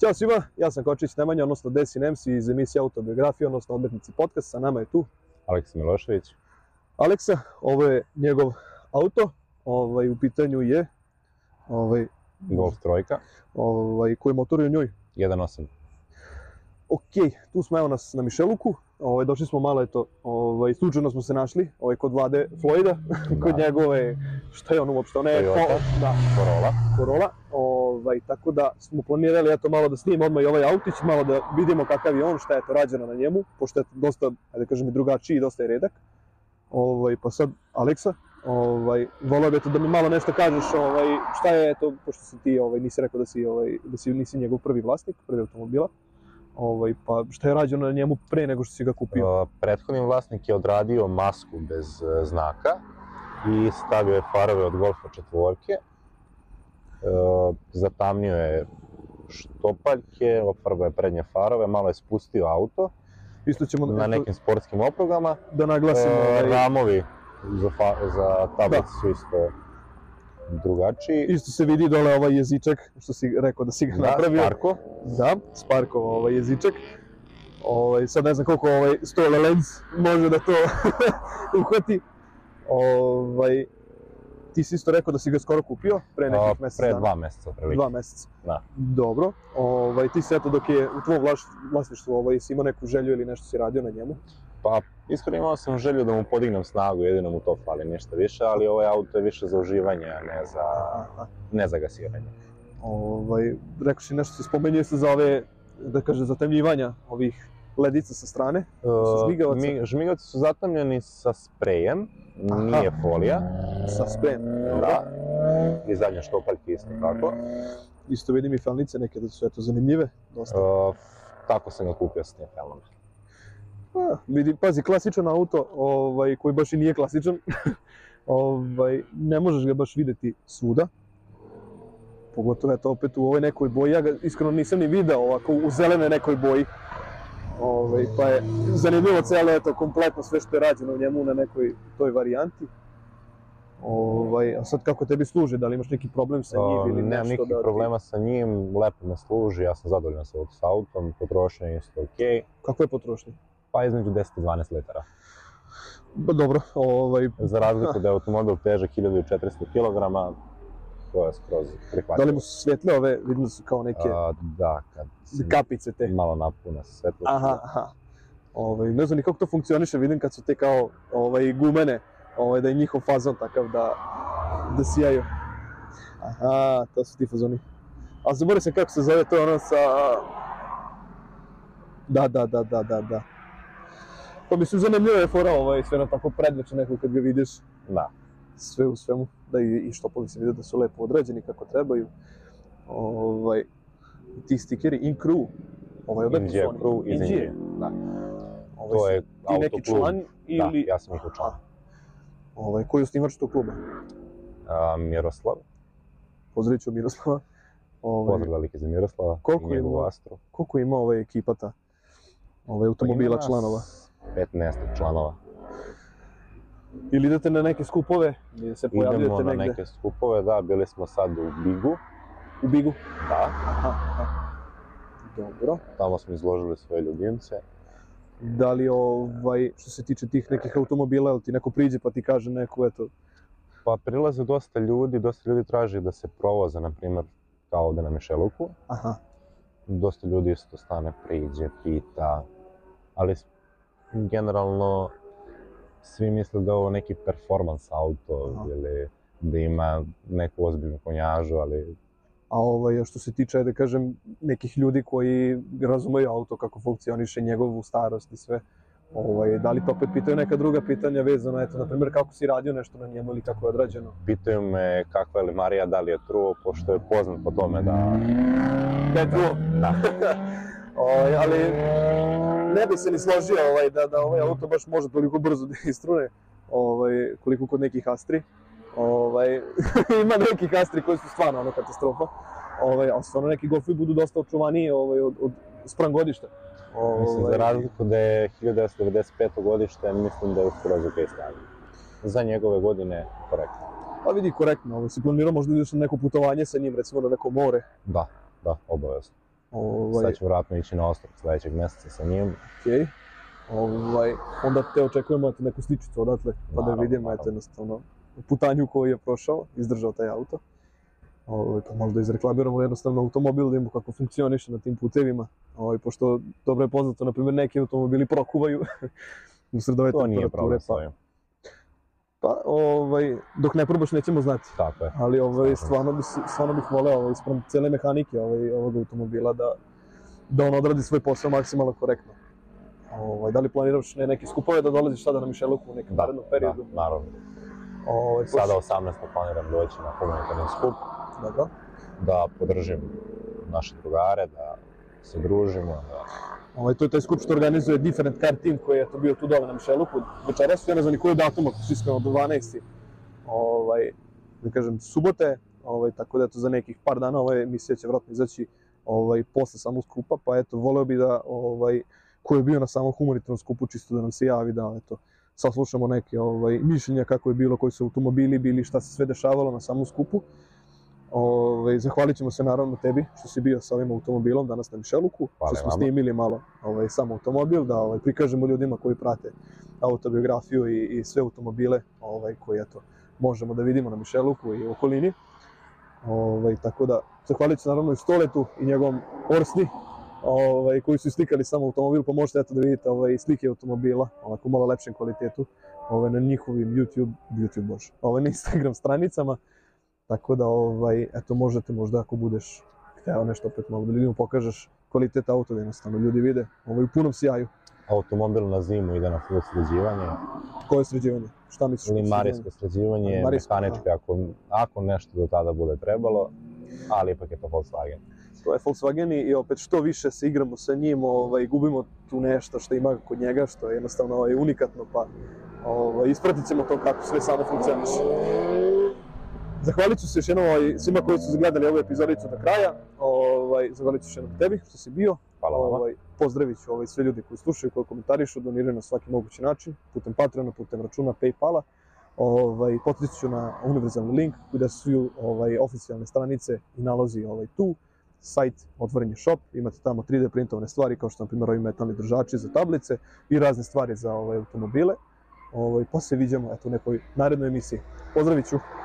Ćao svima, ja sam Kočić Nemanja, odnosno Desi Nemsi iz emisije Autobiografija, odnosno odmetnici podcast, sa nama je tu. Aleksa Milošević. Aleksa, ovo je njegov auto, ovaj, u pitanju je ovaj, Golf trojka. Ovaj, koji motor je u njoj? 1.8. Ok, tu smo evo nas na Mišeluku, ovaj, došli smo malo, eto, ovaj, slučajno smo se našli, ovaj, kod vlade Florida, da. kod njegove, šta je on uopšte, ona je, Toyota, da, Corolla. Corolla, ovaj, Ovaj, tako da smo planirali eto malo da snimimo odmah i ovaj autić, malo da vidimo kakav je on, šta je to rađeno na njemu, pošto je dosta, ajde da kažem, drugačiji, dosta je redak. Ovaj, pa sad, Aleksa, ovaj, volao bih da mi malo nešto kažeš, ovaj, šta je to, pošto si ti, ovaj, nisi rekao da si, ovaj, da si nisi njegov prvi vlasnik, prvi automobila, ovaj, pa šta je rađeno na njemu pre nego što si ga kupio? Prethodni vlasnik je odradio masku bez eh, znaka i stavio je farove od Golfa četvorke, Eh, zatamnio je štopaljke, je prednje farove, malo je spustio auto. Isto ćemo na da- nekim sportskim oprugama. Da naglasimo e, ramovi za fa, za tablice da. su isto drugačiji. Isto se vidi dole ovaj jezičak što si rekao da si ga da, napravio. Sparko. Da, Sparko ovaj jezičak. Ovaj, sad ne znam koliko ovaj stole lens može da to uhvati. Ovaj, Ti si isto rekao da si ga skoro kupio, pre nekih meseca. Pre dva meseca, otprilike. Dva meseca. Da. Dobro. Ovaj, ti se eto dok je u tvom vlasništvu ovaj, si imao neku želju ili nešto si radio na njemu? Pa, iskreno imao sam želju da mu podignem snagu, jedino mu to fali, ništa više, ali ovaj auto je više za uživanje, a ne za, Aha. ne za gasiranje. Ovaj, rekao si nešto, spomenuo se za ove, da kažem, zatemljivanja ovih ledica sa strane? E, žmigavaca? Mi, žmigavci su zatamljeni sa sprejem, Aha. nije folija. Sa sprejem? Da? da. I zadnja štopaljka isto tako. Isto vidim i felnice neke da su eto zanimljive, dosta. Uh, tako sam ga kupio s tim felnom. Pa, vidi, pazi, klasičan auto, ovaj, koji baš i nije klasičan. ovaj, ne možeš ga baš videti svuda, pogotovo eto opet u ovoj nekoj boji, ja ga iskreno nisam ni video ovako u zelenoj nekoj boji. Ove, ovaj, pa je zanimljivo celo, eto, kompletno sve što je rađeno u njemu na nekoj toj varijanti. Ovaj, a sad kako tebi služi, da li imaš neki problem sa njim ili nešto? Nemam nikakvih da ti... problema sa njim, lepo me služi, ja sam zadovoljan sa, sa autom, potrošnja je isto okej. Kako je potrošnja? Pa između 10 i 12 litara. Pa dobro, ovaj... Za razliku da je automobil težak 1400 kg, to je skroz prihvatljivo. Da li mu su svetle ove, vidno su kao neke... A, da, kad... Kapice te. Malo napuna svetlo. Aha, aha. Ovaj, ne znam ni kako to funkcioniše, vidim kad su te kao ovaj, gumene, ovaj, da je njihov fazon takav da, da sijaju. Aha, to su ti fazoni. A zaboravio sam kako se zove to ono sa... Da, da, da, da, da, da. Pa mislim, zanimljivo je fora ovaj, sve na tako predveče neko kad ga vidiš. Da sve u svemu, da i, i štopovi se vide da su lepo odrađeni kako trebaju. Ovaj, ti stikeri in crew, ovaj odakle su oni? Crew iz Indije. Da. Ovaj, to je autoklub. neki član da, ili... Da, ja sam njihov član. Ovaj, koji je osnivač tog kluba? A, Miroslav. Pozdravit ću Miroslava. Ovaj, Pozdrav velike za Miroslava koliko i njegovu Astro. Koliko ima ova ekipa ta? Ovaj, pa automobila članova? 15 članova. Ili idete na neke skupove, ili se pojavljujete negde? Idemo na neke skupove, da, bili smo sad u Bigu. U Bigu? Da. Aha, aha. Dobro. Tamo smo izložili svoje ljubimce. Da li ovaj, što se tiče tih nekih automobila, ili ti neko priđe pa ti kaže neko, eto... Pa prilaze dosta ljudi, dosta ljudi traži da se provoza, na primer, kao ovde na Mišeluku. Aha. Dosta ljudi isto stane, priđe, pita, ali generalno svi misle da je ovo neki performans auto Aha. ili da ima neku ozbiljnu konjažu, ali... A ovaj, što se tiče, da kažem, nekih ljudi koji razumeju auto, kako funkcioniše, njegovu starost i sve, Ovaj, da li to opet pitaju neka druga pitanja vezana, eto, na primjer, kako si radio nešto na njemu ili kako je odrađeno? Pitaju me kakva je Marija, da li je truo, pošto je poznat po tome da... Da je truo? Da. da. o, ovaj, ali, ne bi se ni složio ovaj, da, da ovaj auto baš može toliko brzo da istrune ovaj, koliko kod nekih Astri. Ovaj, ima nekih Astri koji su stvarno ono katastrofa. Ovaj, ali stvarno neki golfovi budu dosta očuvaniji ovaj, od, od spram godišta. Ovaj... Mislim, za ovaj. razliku da je 1995. godište, mislim da je skroz ok stavljeno. Za njegove godine korektno. Pa vidi, korektno, ovaj, si planirao možda da ideš na neko putovanje sa njim, recimo na neko more. Da, da, obavezno. Ovaj, Sad će vratno ići na ostrov sledećeg meseca sa njim. Okay. Ovaj, onda te očekujemo da neku sličicu odatle, pa da naravno, da vidimo naravno. eto, jednostavno putanju koju je prošao, izdržao taj auto. Ovaj, pa možda izreklamiramo jednostavno automobil, da vidimo kako funkcioniše na tim putevima. Ovaj, pošto dobro je poznato, na primjer, neki automobili prokuvaju u srdove to temperature. To nije pa problem, pa, Pa, ovaj, dok ne probaš nećemo znati. Tako je. Ali ovaj, Tako stvarno, bi, stvarno bih voleo ovaj, sprem cele mehanike ovaj, ovog automobila da, da on odradi svoj posao maksimalno korektno. Ovaj, da li planiraš ne, neke skupove da dolaziš sada na Mišeluku u nekom da, narednom periodu? Da, naravno. Ovaj, Sada 18. planiram da doći na humanitarni skup. Dobro. Da podržim naše drugare, da se družimo, da Ovaj, to je taj skup što organizuje Different Car Team koji je to bio tu dole na Mišeluku. Večeras su, ja ne znam ni koji je datum, ako su iskreno do 12. Ovaj, da kažem, subote, ovaj, tako da eto za nekih par dana ovaj, emisija će vratno izaći ovaj, posle samog skupa, pa eto, voleo bi da ovaj, ko je bio na samom humanitarnom skupu, čisto da nam se javi, da eto, saslušamo neke ovaj, mišljenja kako je bilo, koji su automobili bili, šta se sve dešavalo na samom skupu. Ove, ovaj, zahvalit ćemo se naravno tebi što si bio sa ovim automobilom danas na Mišeluku, Hvala što smo vama. snimili malo ovaj, sam automobil, da ovaj, prikažemo ljudima koji prate autobiografiju i, i sve automobile ovaj, koje eto, možemo da vidimo na Mišeluku i okolini. Ovaj, tako da, zahvalit ću naravno i Stoletu i njegovom Orsni, ovaj, koji su slikali samo automobil, pa možete eto da vidite ovaj, slike automobila, onako malo lepšem kvalitetu, ovaj, na njihovim YouTube, YouTube bože, ovaj, na Instagram stranicama. Tako da, ovaj, eto, možete možda ako budeš hteo nešto opet malo da ljudima pokažeš kvalitet auta, jednostavno ljudi vide ovaj, u punom sjaju. Automobil na zimu ide na full sređivanje. Koje sređivanje? Šta misliš? Limarijsko sređivanje, Limarijsko, mehaničko, da. ako, ako nešto do tada bude trebalo, ali ipak je to Volkswagen. To je Volkswagen i opet što više se igramo sa njim, ovaj, gubimo tu nešto što ima kod njega, što je jednostavno ovaj, unikatno, pa ovaj, ispratit ćemo to kako sve sada funkcioniše. Zahvalit ću se još jednom ovaj, svima koji su gledali ovu epizodicu do kraja. Ovaj, zahvalit ću još jednom tebi što si bio. Hvala vam. Ovaj, pozdravit ću ovaj, sve ljudi koji slušaju, koji komentarišu, doniraju na svaki mogući način, putem Patreona, putem računa Paypala. Ovaj, poticat ću na univerzalni link gde su ovaj, oficijalne stranice i nalazi ovaj, tu sajt Otvoren je shop, imate tamo 3D printovane stvari kao što na primjer ovi metalni držači za tablice i razne stvari za ovaj, automobile. Ovaj, pa se vidimo eto, u nekoj narednoj emisiji. Pozdravit ću!